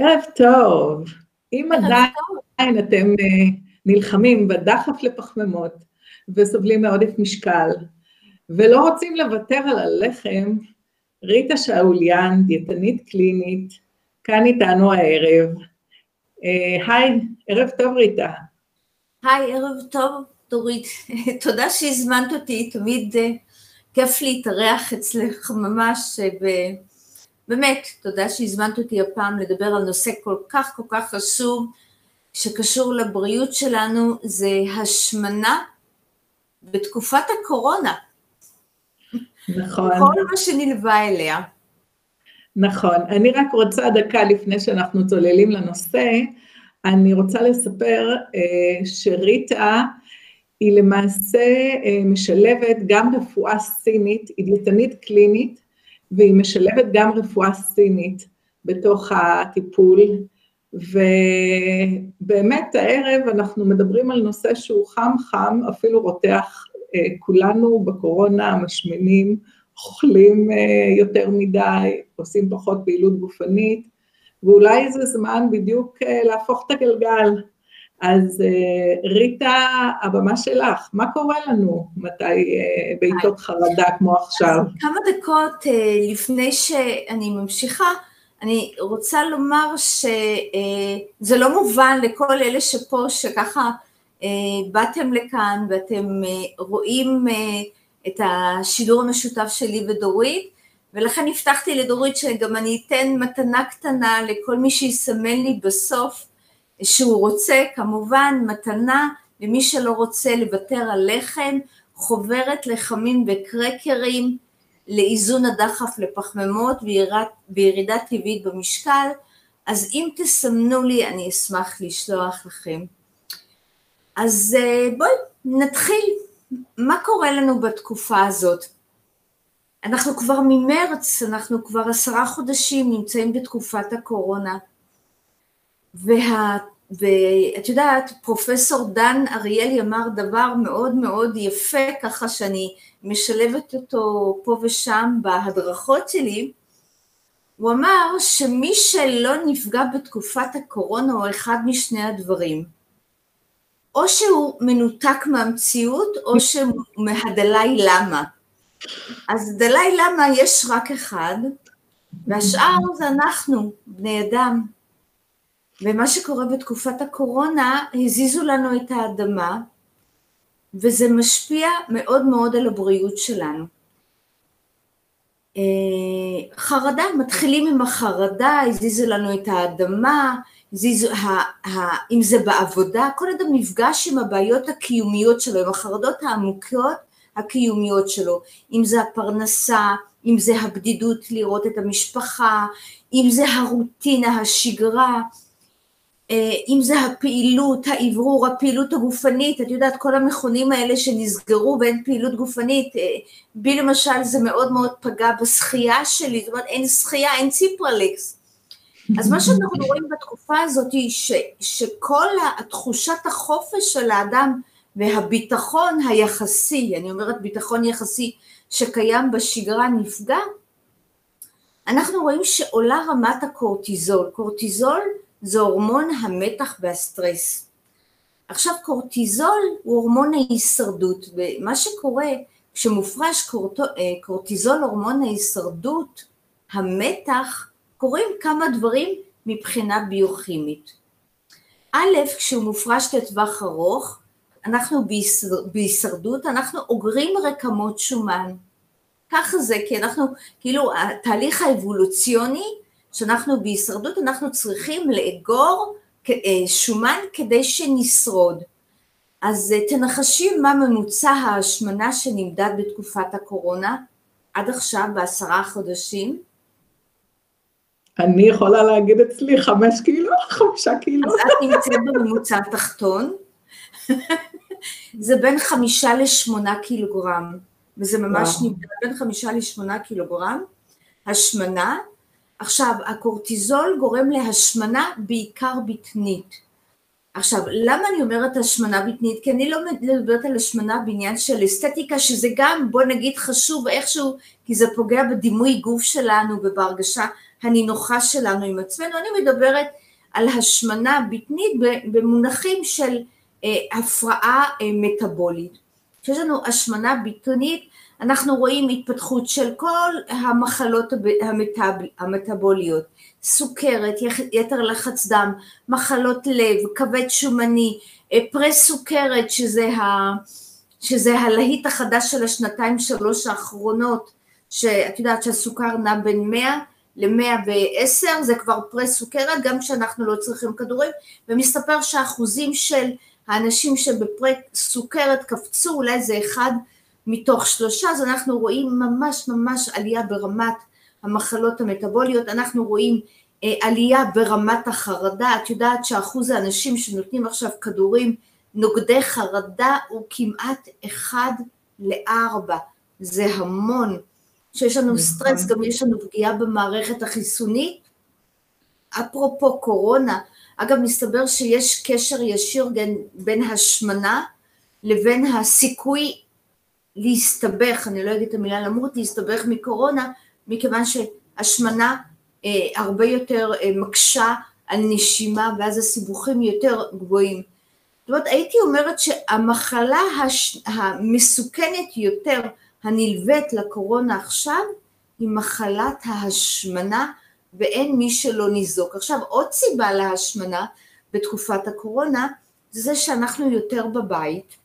ערב טוב. אם עדיין אתם אה, נלחמים בדחף לפחמימות וסובלים מעודף משקל ולא רוצים לוותר על הלחם, ריטה שאוליאן, דיאטנית קלינית, כאן איתנו הערב. אה, היי, ערב טוב ריטה. היי, ערב טוב דורית. תודה שהזמנת אותי, תמיד uh, כיף להתארח אצלך ממש, uh, באמת, תודה שהזמנת אותי הפעם לדבר על נושא כל כך כל כך חשוב, שקשור לבריאות שלנו, זה השמנה בתקופת הקורונה. נכון. כל מה שנלווה אליה. נכון. אני רק רוצה דקה לפני שאנחנו צוללים לנושא, אני רוצה לספר אה, שריטה היא למעשה אה, משלבת גם רפואה סינית, היא דיאטנית קלינית, והיא משלבת גם רפואה סינית בתוך הטיפול, ובאמת הערב אנחנו מדברים על נושא שהוא חם חם, אפילו רותח, אה, כולנו בקורונה משמינים, אוכלים אה, יותר מדי, עושים פחות פעילות גופנית, ואולי זה זמן בדיוק אה, להפוך את הגלגל. אז ריטה, הבמה שלך, מה קורה לנו מתי בעיתות חרדה כמו עכשיו? אז כמה דקות לפני שאני ממשיכה, אני רוצה לומר שזה לא מובן לכל אלה שפה, שככה באתם לכאן ואתם רואים את השידור המשותף שלי ודורית, ולכן הבטחתי לדורית שגם אני אתן מתנה קטנה לכל מי שיסמן לי בסוף שהוא רוצה, כמובן מתנה למי שלא רוצה לוותר על לחם, חוברת לחמים וקרקרים לאיזון הדחף לפחמימות וירידה טבעית במשקל, אז אם תסמנו לי אני אשמח לשלוח לכם. אז אה, בואי נתחיל. מה קורה לנו בתקופה הזאת? אנחנו כבר ממרץ, אנחנו כבר עשרה חודשים נמצאים בתקופת הקורונה, וה, ואת יודעת, פרופסור דן אריאלי אמר דבר מאוד מאוד יפה, ככה שאני משלבת אותו פה ושם בהדרכות שלי, הוא אמר שמי שלא נפגע בתקופת הקורונה הוא אחד משני הדברים, או שהוא מנותק מהמציאות, או שהוא מהדלאי למה. אז דלאי למה יש רק אחד, והשאר זה אנחנו, בני אדם. ומה שקורה בתקופת הקורונה, הזיזו לנו את האדמה, וזה משפיע מאוד מאוד על הבריאות שלנו. אה, חרדה, מתחילים עם החרדה, הזיזו לנו את האדמה, זיזו, ה, ה, אם זה בעבודה, כל אדם נפגש עם הבעיות הקיומיות שלו, עם החרדות העמוקות הקיומיות שלו, אם זה הפרנסה, אם זה הבדידות לראות את המשפחה, אם זה הרוטינה, השגרה, אם זה הפעילות, האוורור, הפעילות הגופנית, את יודעת כל המכונים האלה שנסגרו ואין פעילות גופנית, אה, בי למשל זה מאוד מאוד פגע בשחייה שלי, זאת אומרת אין שחייה, אין ציפרלקס, אז מה שאנחנו רואים בתקופה הזאת היא ש, שכל תחושת החופש של האדם והביטחון היחסי, אני אומרת ביטחון יחסי שקיים בשגרה נפגע, אנחנו רואים שעולה רמת הקורטיזול, קורטיזול זה הורמון המתח והסטרס. עכשיו קורטיזול הוא הורמון ההישרדות, ומה שקורה כשמופרש. אה, קורטיזול הורמון ההישרדות, המתח קורים כמה דברים מבחינה ביוכימית. א', כשהוא מופרש לטווח ארוך, אנחנו בהישרדות, אנחנו אוגרים רקמות שומן. ככה זה, כי אנחנו, כאילו, התהליך האבולוציוני, שאנחנו בהישרדות, אנחנו צריכים לאגור אה, שומן כדי שנשרוד. אז אה, תנחשי מה ממוצע ההשמנה שנמדד בתקופת הקורונה, עד עכשיו בעשרה חודשים? אני יכולה להגיד אצלי חמש קילו, חמישה קילו. אז את נמצאת בממוצע התחתון, זה בין חמישה לשמונה קילוגרם, וזה ממש נמדד בין חמישה לשמונה קילוגרם, השמנה. עכשיו, הקורטיזול גורם להשמנה בעיקר בטנית. עכשיו, למה אני אומרת השמנה בטנית? כי אני לא מדברת על השמנה בעניין של אסתטיקה, שזה גם, בוא נגיד, חשוב איכשהו, כי זה פוגע בדימוי גוף שלנו ובהרגשה הנינוחה שלנו עם עצמנו. אני מדברת על השמנה בטנית במונחים של אה, הפרעה אה, מטבולית. כשיש לנו השמנה בטנית, אנחנו רואים התפתחות של כל המחלות המטב, המטבוליות, סוכרת, יתר לחץ דם, מחלות לב, כבד שומני, אה, פרס סוכרת שזה, ה, שזה הלהיט החדש של השנתיים שלוש האחרונות, שאת יודעת שהסוכר נע בין 100 ל-110 זה כבר פרס סוכרת גם כשאנחנו לא צריכים כדורים ומסתבר שהאחוזים של האנשים שבפרס סוכרת קפצו אולי זה אחד מתוך שלושה אז אנחנו רואים ממש ממש עלייה ברמת המחלות המטבוליות אנחנו רואים אה, עלייה ברמת החרדה את יודעת שאחוז האנשים שנותנים עכשיו כדורים נוגדי חרדה הוא כמעט אחד לארבע זה המון שיש לנו נכון. סטרס, גם יש לנו פגיעה במערכת החיסונית. אפרופו קורונה, אגב מסתבר שיש קשר ישיר בין השמנה לבין הסיכוי להסתבך, אני לא אגיד את המילה למות, להסתבך מקורונה, מכיוון שהשמנה אה, הרבה יותר אה, מקשה על נשימה ואז הסיבוכים יותר גבוהים. זאת אומרת, הייתי אומרת שהמחלה הש... המסוכנת יותר הנלווית לקורונה עכשיו היא מחלת ההשמנה ואין מי שלא ניזוק. עכשיו עוד סיבה להשמנה בתקופת הקורונה זה שאנחנו יותר בבית,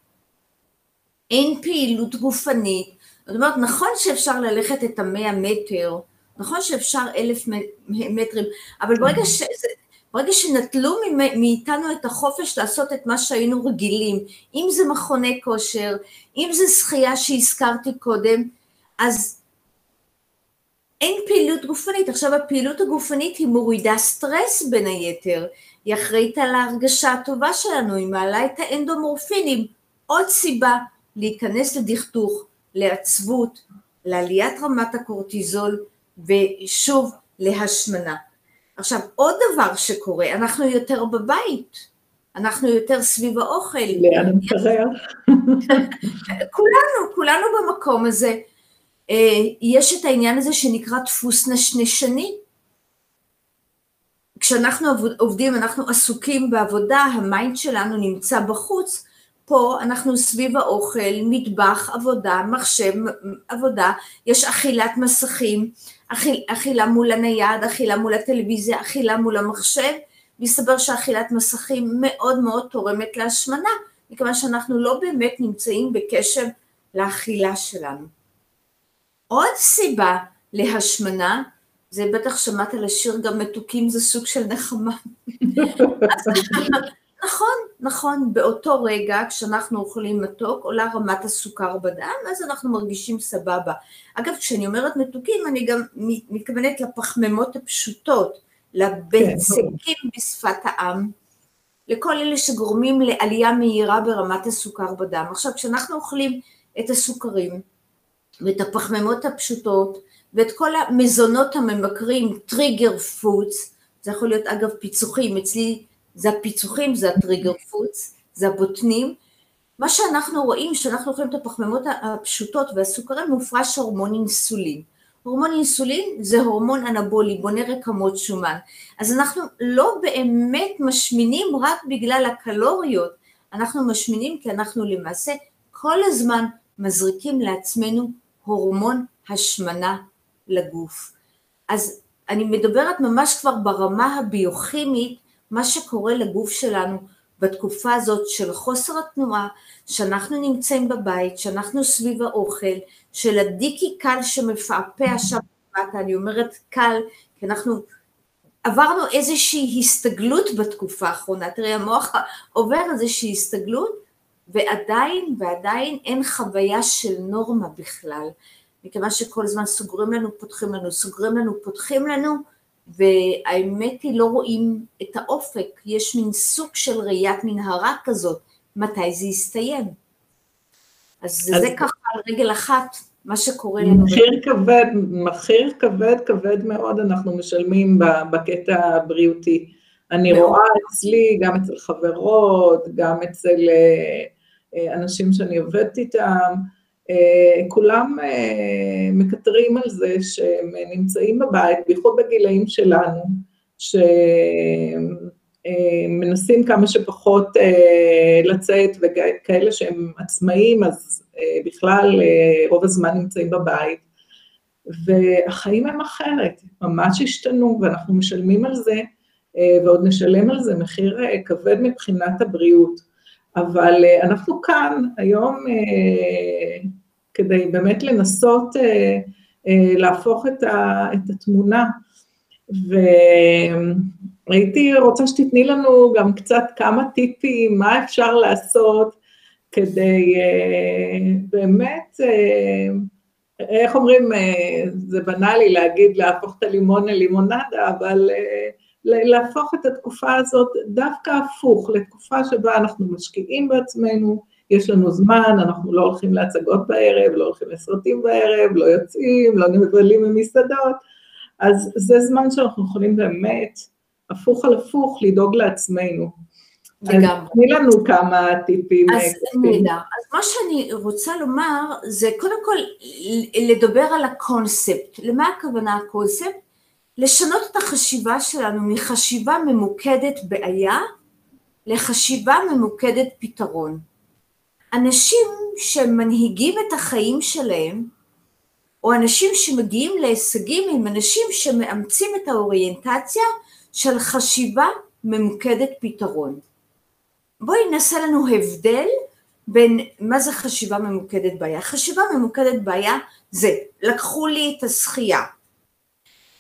אין פעילות גופנית, זאת אומרת נכון שאפשר ללכת את המאה מטר, נכון שאפשר אלף מטרים, אבל ברגע שזה, ברגע שנטלו מאיתנו את החופש לעשות את מה שהיינו רגילים, אם זה מכוני כושר, אם זה שחייה שהזכרתי קודם, אז אין פעילות גופנית. עכשיו הפעילות הגופנית היא מורידה סטרס בין היתר, היא אחראית על ההרגשה הטובה שלנו, היא מעלה את האנדומורפינים. עוד סיבה להיכנס לדכדוך, לעצבות, לעליית רמת הקורטיזול ושוב להשמנה. עכשיו, עוד דבר שקורה, אנחנו יותר בבית, אנחנו יותר סביב האוכל. לאן נתקרר? כולנו, כולנו במקום הזה. אה, יש את העניין הזה שנקרא דפוס נשנשני. כשאנחנו עובדים, אנחנו עסוקים בעבודה, ה mind שלנו נמצא בחוץ, פה אנחנו סביב האוכל, מטבח, עבודה, מחשב, עבודה, יש אכילת מסכים, אכיל, אכילה מול הנייד, אכילה מול הטלוויזיה, אכילה מול המחשב, מסתבר שאכילת מסכים מאוד מאוד תורמת להשמנה, מכיוון שאנחנו לא באמת נמצאים בקשב לאכילה שלנו. עוד סיבה להשמנה, זה בטח שמעת על השיר גם מתוקים זה סוג של נחמה. נכון, נכון, באותו רגע כשאנחנו אוכלים מתוק עולה רמת הסוכר בדם, אז אנחנו מרגישים סבבה. אגב, כשאני אומרת מתוקים, אני גם מתכוונת לפחמימות הפשוטות, לבצקים כן. בשפת העם, לכל אלה שגורמים לעלייה מהירה ברמת הסוכר בדם. עכשיו, כשאנחנו אוכלים את הסוכרים ואת הפחמימות הפשוטות ואת כל המזונות הממכרים, trigger foods, זה יכול להיות אגב פיצוחים, אצלי זה הפיצוחים, זה ה trigger foods, זה הבוטנים. מה שאנחנו רואים, כשאנחנו אוכלים את הפחמימות הפשוטות והסוכרים, מופרש הורמון אינסולין. הורמון אינסולין זה הורמון אנבולי, בונה רקמות שומן. אז אנחנו לא באמת משמינים רק בגלל הקלוריות, אנחנו משמינים כי אנחנו למעשה כל הזמן מזריקים לעצמנו הורמון השמנה לגוף. אז אני מדברת ממש כבר ברמה הביוכימית מה שקורה לגוף שלנו בתקופה הזאת של חוסר התנועה, שאנחנו נמצאים בבית, שאנחנו סביב האוכל, של הדיקי קל שמפעפע שם למטה, אני אומרת קל, כי אנחנו עברנו איזושהי הסתגלות בתקופה האחרונה, תראי המוח עובר איזושהי הסתגלות ועדיין ועדיין אין חוויה של נורמה בכלל, מכיוון שכל הזמן סוגרים לנו, פותחים לנו, סוגרים לנו, פותחים לנו, והאמת היא לא רואים את האופק, יש מין סוג של ראיית מנהרה כזאת, מתי זה יסתיים. אז, אז זה ככה על רגל אחת, מה שקורה לנו. מחיר כבד, מחיר כבד, כבד מאוד אנחנו משלמים בקטע הבריאותי. אני מאוד. רואה אצלי, גם אצל חברות, גם אצל אנשים שאני עובדת איתם, כולם מקטרים על זה שהם נמצאים בבית, בייחוד בגילאים שלנו, שמנסים כמה שפחות לצאת, וכאלה שהם עצמאים, אז בכלל רוב הזמן נמצאים בבית, והחיים הם אחרת, ממש השתנו, ואנחנו משלמים על זה, ועוד נשלם על זה מחיר כבד מבחינת הבריאות. אבל אנחנו כאן היום כדי באמת לנסות להפוך את התמונה, והייתי רוצה שתתני לנו גם קצת כמה טיפים, מה אפשר לעשות כדי באמת, איך אומרים, זה בנאלי להגיד להפוך את הלימון ללימונדה, אבל להפוך את התקופה הזאת דווקא הפוך, לתקופה שבה אנחנו משקיעים בעצמנו, יש לנו זמן, אנחנו לא הולכים להצגות בערב, לא הולכים לסרטים בערב, לא יוצאים, לא מבלים במסעדות, אז זה זמן שאנחנו יכולים באמת, הפוך על הפוך, לדאוג לעצמנו. לגמרי. תני לנו כמה טיפים. אז נהדר. אז מה שאני רוצה לומר, זה קודם כל לדבר על הקונספט. למה הכוונה הקונספט? לשנות את החשיבה שלנו מחשיבה ממוקדת בעיה לחשיבה ממוקדת פתרון. אנשים שמנהיגים את החיים שלהם, או אנשים שמגיעים להישגים, הם אנשים שמאמצים את האוריינטציה של חשיבה ממוקדת פתרון. בואי נעשה לנו הבדל בין מה זה חשיבה ממוקדת בעיה. חשיבה ממוקדת בעיה זה לקחו לי את השחייה,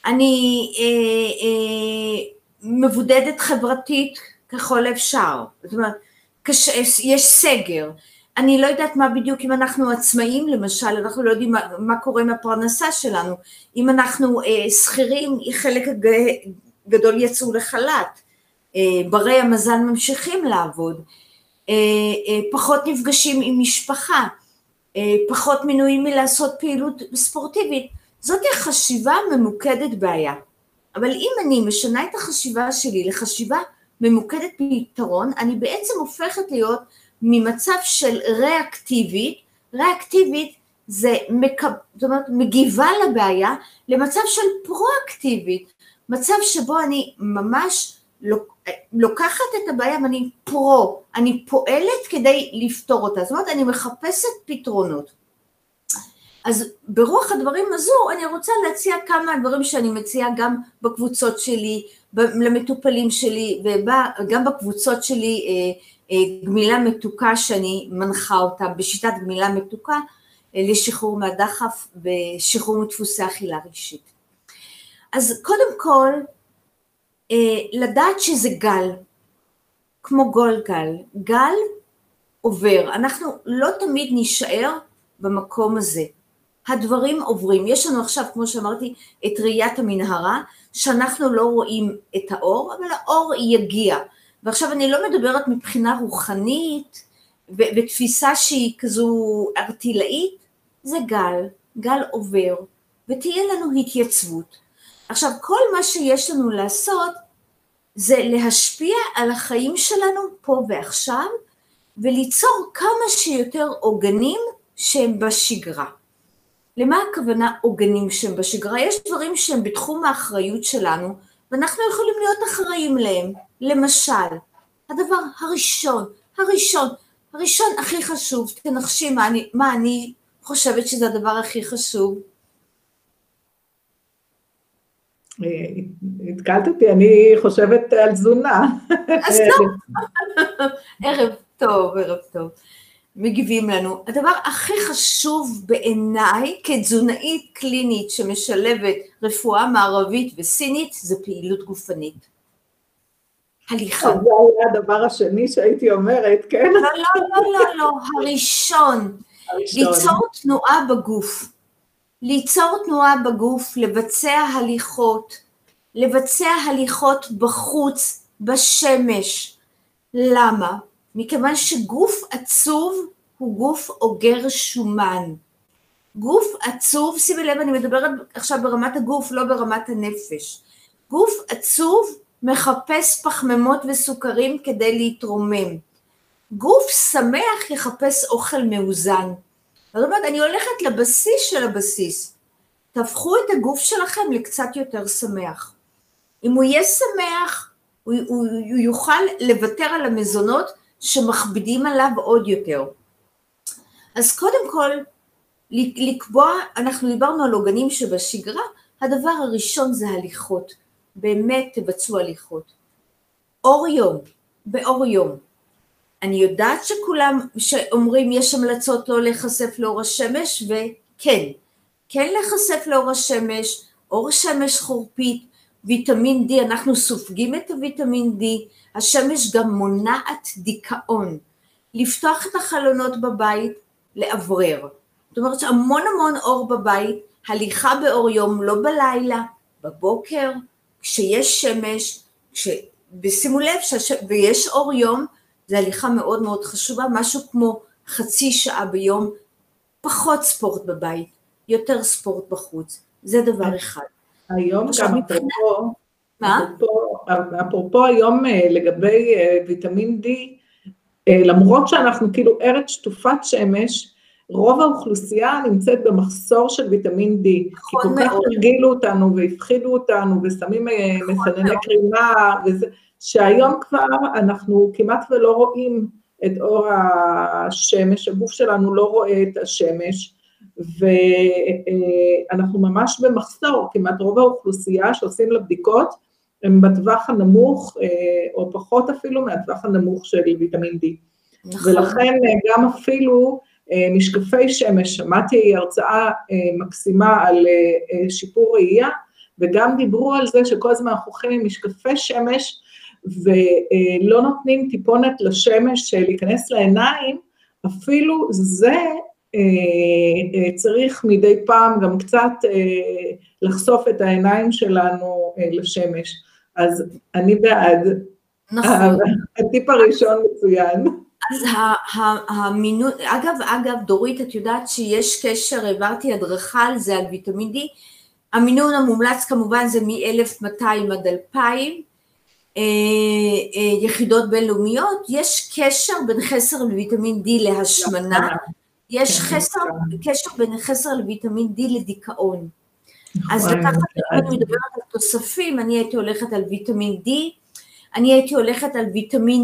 אני אה, אה, מבודדת חברתית ככל אפשר, זאת אומרת, יש סגר, אני לא יודעת מה בדיוק אם אנחנו עצמאים למשל, אנחנו לא יודעים מה, מה קורה עם הפרנסה שלנו, אם אנחנו אה, שכירים, חלק גדול יצאו לחל"ת, אה, ברי המזל ממשיכים לעבוד, אה, אה, פחות נפגשים עם משפחה, אה, פחות מנויים מלעשות פעילות ספורטיבית, זאת החשיבה ממוקדת בעיה. אבל אם אני משנה את החשיבה שלי לחשיבה ממוקדת פתרון, אני בעצם הופכת להיות ממצב של ריאקטיבית, ריאקטיבית זה מקב... זאת אומרת, מגיבה לבעיה למצב של פרואקטיבית, מצב שבו אני ממש לוקחת את הבעיה ואני פרו, אני פועלת כדי לפתור אותה, זאת אומרת אני מחפשת פתרונות. אז ברוח הדברים הזו אני רוצה להציע כמה דברים שאני מציעה גם בקבוצות שלי, למטופלים שלי וגם בקבוצות שלי אה, אה, גמילה מתוקה שאני מנחה אותה בשיטת גמילה מתוקה אה, לשחרור מהדחף ושחרור מדפוסי אכילה רגשית. אז קודם כל לדעת שזה גל, כמו גולגל, גל עובר, אנחנו לא תמיד נישאר במקום הזה. הדברים עוברים. יש לנו עכשיו, כמו שאמרתי, את ראיית המנהרה, שאנחנו לא רואים את האור, אבל האור יגיע. ועכשיו אני לא מדברת מבחינה רוחנית ותפיסה שהיא כזו ארטילאית, זה גל, גל עובר, ותהיה לנו התייצבות. עכשיו, כל מה שיש לנו לעשות זה להשפיע על החיים שלנו פה ועכשיו, וליצור כמה שיותר עוגנים שהם בשגרה. למה הכוונה עוגנים שהם בשגרה? יש דברים שהם בתחום האחריות שלנו, ואנחנו יכולים להיות אחראים להם. למשל, הדבר הראשון, הראשון, הראשון הכי חשוב, תנחשי מה אני, מה אני חושבת שזה הדבר הכי חשוב. התקלת אותי, אני חושבת על תזונה. אז לא, ערב טוב, ערב טוב. מגיבים לנו. הדבר הכי חשוב בעיניי כתזונאית קלינית שמשלבת רפואה מערבית וסינית זה פעילות גופנית. הליכה. זה היה הדבר השני שהייתי אומרת, כן? לא, לא, לא, לא, לא, הראשון. הראשון. ליצור תנועה בגוף. ליצור תנועה בגוף, לבצע הליכות, לבצע הליכות בחוץ, בשמש. למה? מכיוון שגוף עצוב הוא גוף אוגר שומן. גוף עצוב, שימי לב, אני מדברת עכשיו ברמת הגוף, לא ברמת הנפש. גוף עצוב מחפש פחמימות וסוכרים כדי להתרומם. גוף שמח יחפש אוכל מאוזן. זאת אומרת, אני הולכת לבסיס של הבסיס. תהפכו את הגוף שלכם לקצת יותר שמח. אם הוא יהיה שמח, הוא, הוא, הוא יוכל לוותר על המזונות שמכבידים עליו עוד יותר. אז קודם כל, לקבוע, אנחנו דיברנו על עוגנים שבשגרה, הדבר הראשון זה הליכות. באמת תבצעו הליכות. אור יום, באור יום. אני יודעת שכולם שאומרים יש המלצות לא להיחשף לאור השמש, וכן, כן להיחשף לאור השמש, אור שמש חורפית, ויטמין D, אנחנו סופגים את הוויטמין D, השמש גם מונעת דיכאון. לפתוח את החלונות בבית, לאוורר. זאת אומרת שהמון המון אור בבית, הליכה באור יום, לא בלילה, בבוקר, כשיש שמש, ש... ושימו לב, שש... ויש אור יום, זו הליכה מאוד מאוד חשובה, משהו כמו חצי שעה ביום, פחות ספורט בבית, יותר ספורט בחוץ, זה דבר אחד. היום גם אפרופו, אפרופו, אפרופו היום אה, לגבי אה, ויטמין D, אה, למרות שאנחנו כאילו ארץ שטופת שמש, רוב האוכלוסייה נמצאת במחסור של ויטמין D, נכון כי כל מאוד. כך הרגילו אותנו והפחידו אותנו ושמים נכון מסנני קרינה, וזה, שהיום כבר אנחנו כמעט ולא רואים את אור השמש, הגוף שלנו לא רואה את השמש, ואנחנו ממש במחסור, כמעט רוב האוכלוסייה שעושים לה בדיקות הם בטווח הנמוך, או פחות אפילו מהטווח הנמוך של ויטמין D. נכון. ולכן גם אפילו משקפי שמש, שמעתי הרצאה מקסימה על שיפור ראייה, וגם דיברו על זה שכל הזמן אנחנו הולכים עם משקפי שמש, ולא נותנים טיפונת לשמש להיכנס לעיניים, אפילו זה אה, אה, צריך מדי פעם גם קצת אה, לחשוף את העיניים שלנו לשמש. אז אני בעד. נכון. הטיפ הראשון מצוין. אז המינון, אגב, אגב, דורית, את יודעת שיש קשר, העברתי הדרכה על זה, על ויטמין D, המינון המומלץ כמובן זה מ-1200 עד 2,000 יחידות בינלאומיות, יש קשר בין חסר לוויטמין D להשמנה, יש כן, חסר, קשר בין חסר לוויטמין D לדיכאון. אז נכון, לקחת, אם אני מדברת על תוספים, אני הייתי הולכת על ויטמין D, אני הייתי הולכת על ויטמין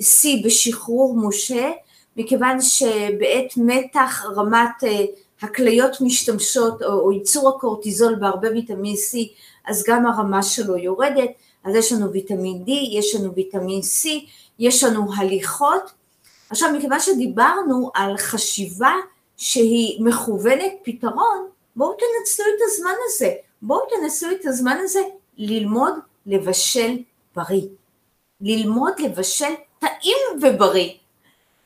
C בשחרור משה, מכיוון שבעת מתח רמת אה, הכליות משתמשות, או, או ייצור הקורטיזול בהרבה ויטמין C, אז גם הרמה שלו יורדת, אז יש לנו ויטמין D, יש לנו ויטמין C, יש לנו הליכות, עכשיו, מכיוון שדיברנו על חשיבה שהיא מכוונת פתרון, בואו תנצלו את הזמן הזה, בואו תנצלו את הזמן הזה ללמוד לבשל בריא. ללמוד לבשל טעים ובריא.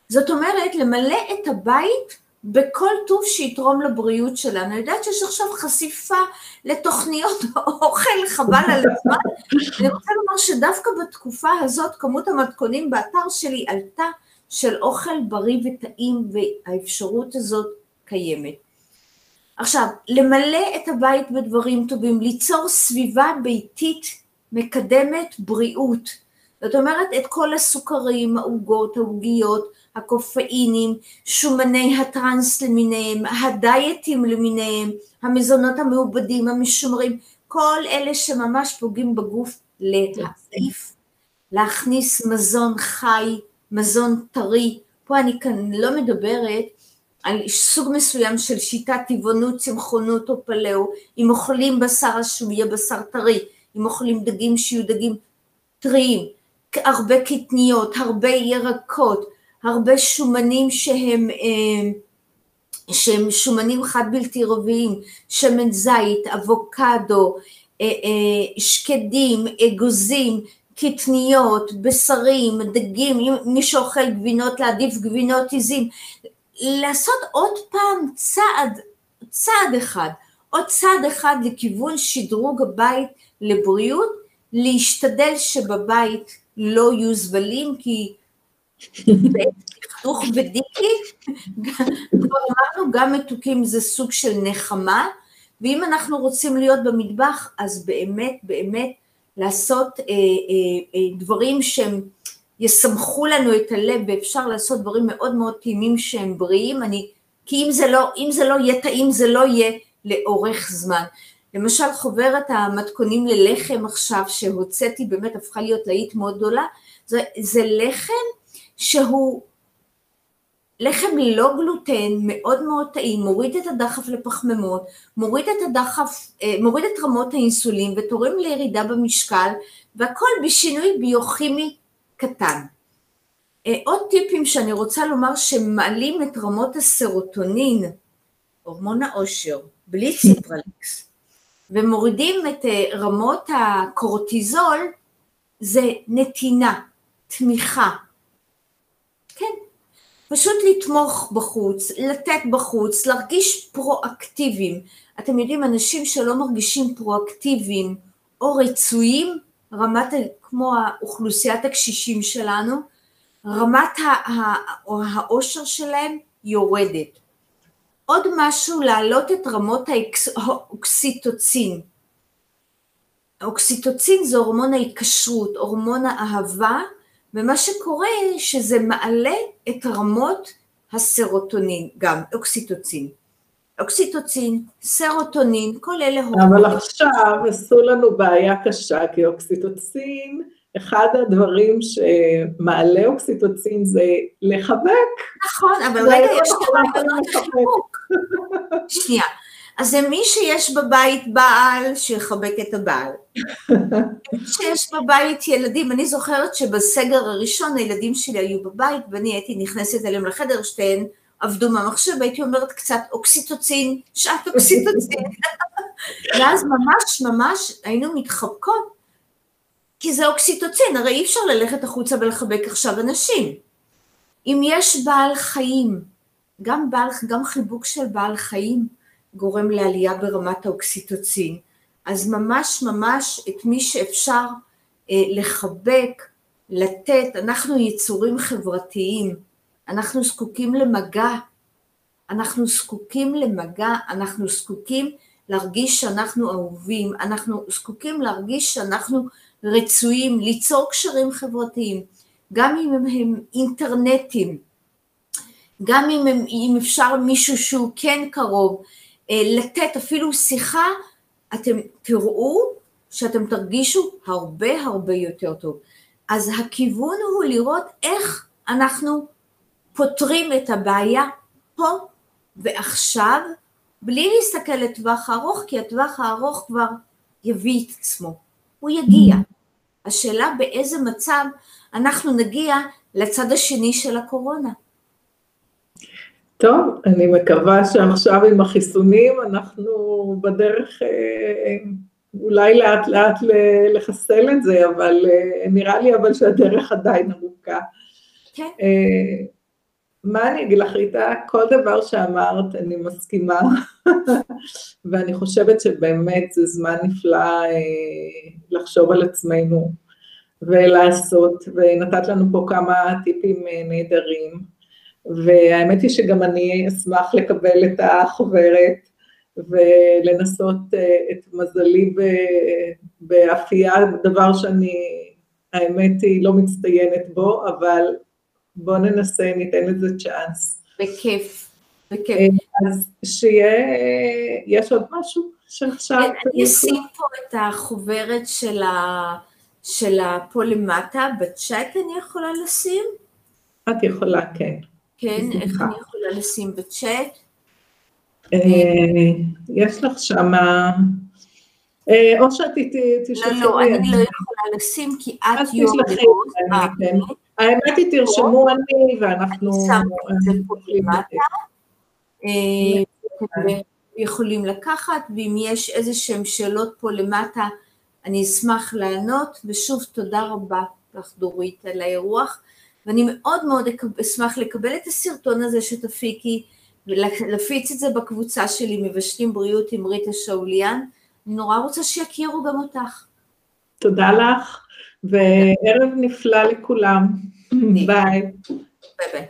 זאת אומרת, למלא את הבית בכל טוב שיתרום לבריאות שלנו. אני יודעת שיש עכשיו חשיפה לתוכניות אוכל חבל על הזמן. אני רוצה לומר שדווקא בתקופה הזאת כמות המתכונים באתר שלי עלתה של אוכל בריא וטעים והאפשרות הזאת קיימת. עכשיו, למלא את הבית בדברים טובים, ליצור סביבה ביתית מקדמת בריאות. זאת אומרת, את כל הסוכרים, העוגות, העוגיות, הקופאינים, שומני הטראנס למיניהם, הדיאטים למיניהם, המזונות המעובדים, המשומרים, כל אלה שממש פוגעים בגוף להעיף, להכניס מזון חי, מזון טרי, פה אני כאן לא מדברת על סוג מסוים של שיטת טבעונות, צמחונות או פלאו, אם אוכלים בשר אז שהוא יהיה בשר טרי, אם אוכלים דגים שיהיו דגים טריים, הרבה קטניות, הרבה ירקות, הרבה שומנים שהם, אה, שהם שומנים חד בלתי רביים, שמן זית, אבוקדו, אה, אה, שקדים, אגוזים, קטניות, בשרים, דגים, מי שאוכל גבינות להעדיף גבינות עיזים, לעשות עוד פעם צעד, צעד אחד, עוד צעד אחד לכיוון שדרוג הבית לבריאות, להשתדל שבבית לא יהיו זבלים, כי דכדוך ודיקי, כבר אמרנו, גם מתוקים זה סוג של נחמה, ואם אנחנו רוצים להיות במטבח, אז באמת, באמת, לעשות אה, אה, אה, דברים שהם יסמכו לנו את הלב, ואפשר לעשות דברים מאוד מאוד טעימים שהם בריאים, אני, כי אם זה, לא, אם זה לא יהיה טעים, זה לא יהיה לאורך זמן. למשל חוברת המתכונים ללחם עכשיו שהוצאתי, באמת הפכה להיות להיט מאוד גדולה, זה, זה לחם שהוא לחם ללא גלוטן, מאוד מאוד טעים, מוריד את הדחף לפחמימות, מוריד את הדחף, אה, מוריד את רמות האינסולין ותורם לירידה במשקל, והכל בשינוי ביוכימי קטן. אה, עוד טיפים שאני רוצה לומר שמעלים את רמות הסרוטונין, הורמון העושר, בלי ציפרליקס, ומורידים את אה, רמות הקורטיזול, זה נתינה, תמיכה. פשוט לתמוך בחוץ, לתת בחוץ, להרגיש פרואקטיביים. אתם יודעים, אנשים שלא מרגישים פרואקטיביים או רצויים, רמת, כמו האוכלוסיית הקשישים שלנו, רמת העושר שלהם יורדת. עוד משהו, להעלות את רמות האוקסיטוצין. האוקסיטוצין זה הורמון ההיקשרות, הורמון האהבה, ומה שקורה שזה מעלה את רמות הסרוטונין, גם אוקסיטוצין. אוקסיטוצין, סרוטונין, כל אלה הורמונים. אבל עכשיו עשו לנו בעיה קשה, כי אוקסיטוצין, אחד הדברים שמעלה אוקסיטוצין זה לחבק. נכון, אבל רגע, יש גם רעיונות לחיבוק. שנייה. אז זה מי שיש בבית בעל, שיחבק את הבעל. מי שיש בבית ילדים, אני זוכרת שבסגר הראשון הילדים שלי היו בבית, ואני הייתי נכנסת אליהם לחדר, שתיהן עבדו מהמחשב, והייתי אומרת קצת אוקסיטוצין, שעת אוקסיטוצין. ואז ממש ממש היינו מתחבקות, כי זה אוקסיטוצין, הרי אי אפשר ללכת החוצה ולחבק עכשיו אנשים. אם יש בעל חיים, גם, בעל, גם חיבוק של בעל חיים, גורם לעלייה ברמת האוקסיטוצין. אז ממש ממש את מי שאפשר אה, לחבק, לתת, אנחנו יצורים חברתיים, אנחנו זקוקים למגע, אנחנו זקוקים למגע, אנחנו זקוקים להרגיש שאנחנו אהובים, אנחנו זקוקים להרגיש שאנחנו רצויים, ליצור קשרים חברתיים, גם אם הם, הם אינטרנטים, גם אם, הם, אם אפשר מישהו שהוא כן קרוב, אה, לתת אפילו שיחה, אתם תראו שאתם תרגישו הרבה הרבה יותר טוב. אז הכיוון הוא לראות איך אנחנו פותרים את הבעיה פה ועכשיו, בלי להסתכל לטווח הארוך, כי הטווח הארוך כבר יביא את עצמו, הוא יגיע. השאלה באיזה מצב אנחנו נגיע לצד השני של הקורונה. טוב, אני מקווה שעכשיו עם החיסונים אנחנו בדרך אה, אולי לאט לאט לחסל את זה, אבל אה, נראה לי אבל שהדרך עדיין ארוכה. כן. אה, מה אני אגיד לך, ריטה? כל דבר שאמרת אני מסכימה, ואני חושבת שבאמת זה זמן נפלא לחשוב על עצמנו ולעשות, ונתת לנו פה כמה טיפים נהדרים. והאמת היא שגם אני אשמח לקבל את החוברת ולנסות אה, את מזלי באפייה, דבר שאני, האמת היא, לא מצטיינת בו, אבל בואו ננסה, ניתן לזה צ'אנס. בכיף, בכיף. אה, אז שיהיה, יש עוד משהו שעכשיו... כן, אני אשים פה את החוברת של, ה, של פה למטה, בצ'אט אני יכולה לשים? את יכולה, כן. כן, איך אני יכולה לשים בצ'אט? אה, יש לך שמה... אה, או שאת תשלחי לא, לא, אני לא יכולה לשים כי את יום אה, כן. האמת היא, תרשמו אני ואנחנו... אני שמתי את זה פה למטה. יכולים לקחת, ואם יש איזה שהן שאלות פה למטה, אני אשמח לענות, ושוב תודה רבה לך דורית על האירוח. ואני מאוד מאוד אשמח לקבל את הסרטון הזה שתפיקי ולהפיץ את זה בקבוצה שלי, מבשלים בריאות עם ריטה שאוליאן. אני נורא רוצה שיכירו גם אותך. תודה לך, וערב נפלא לכולם. ביי. ביי ביי.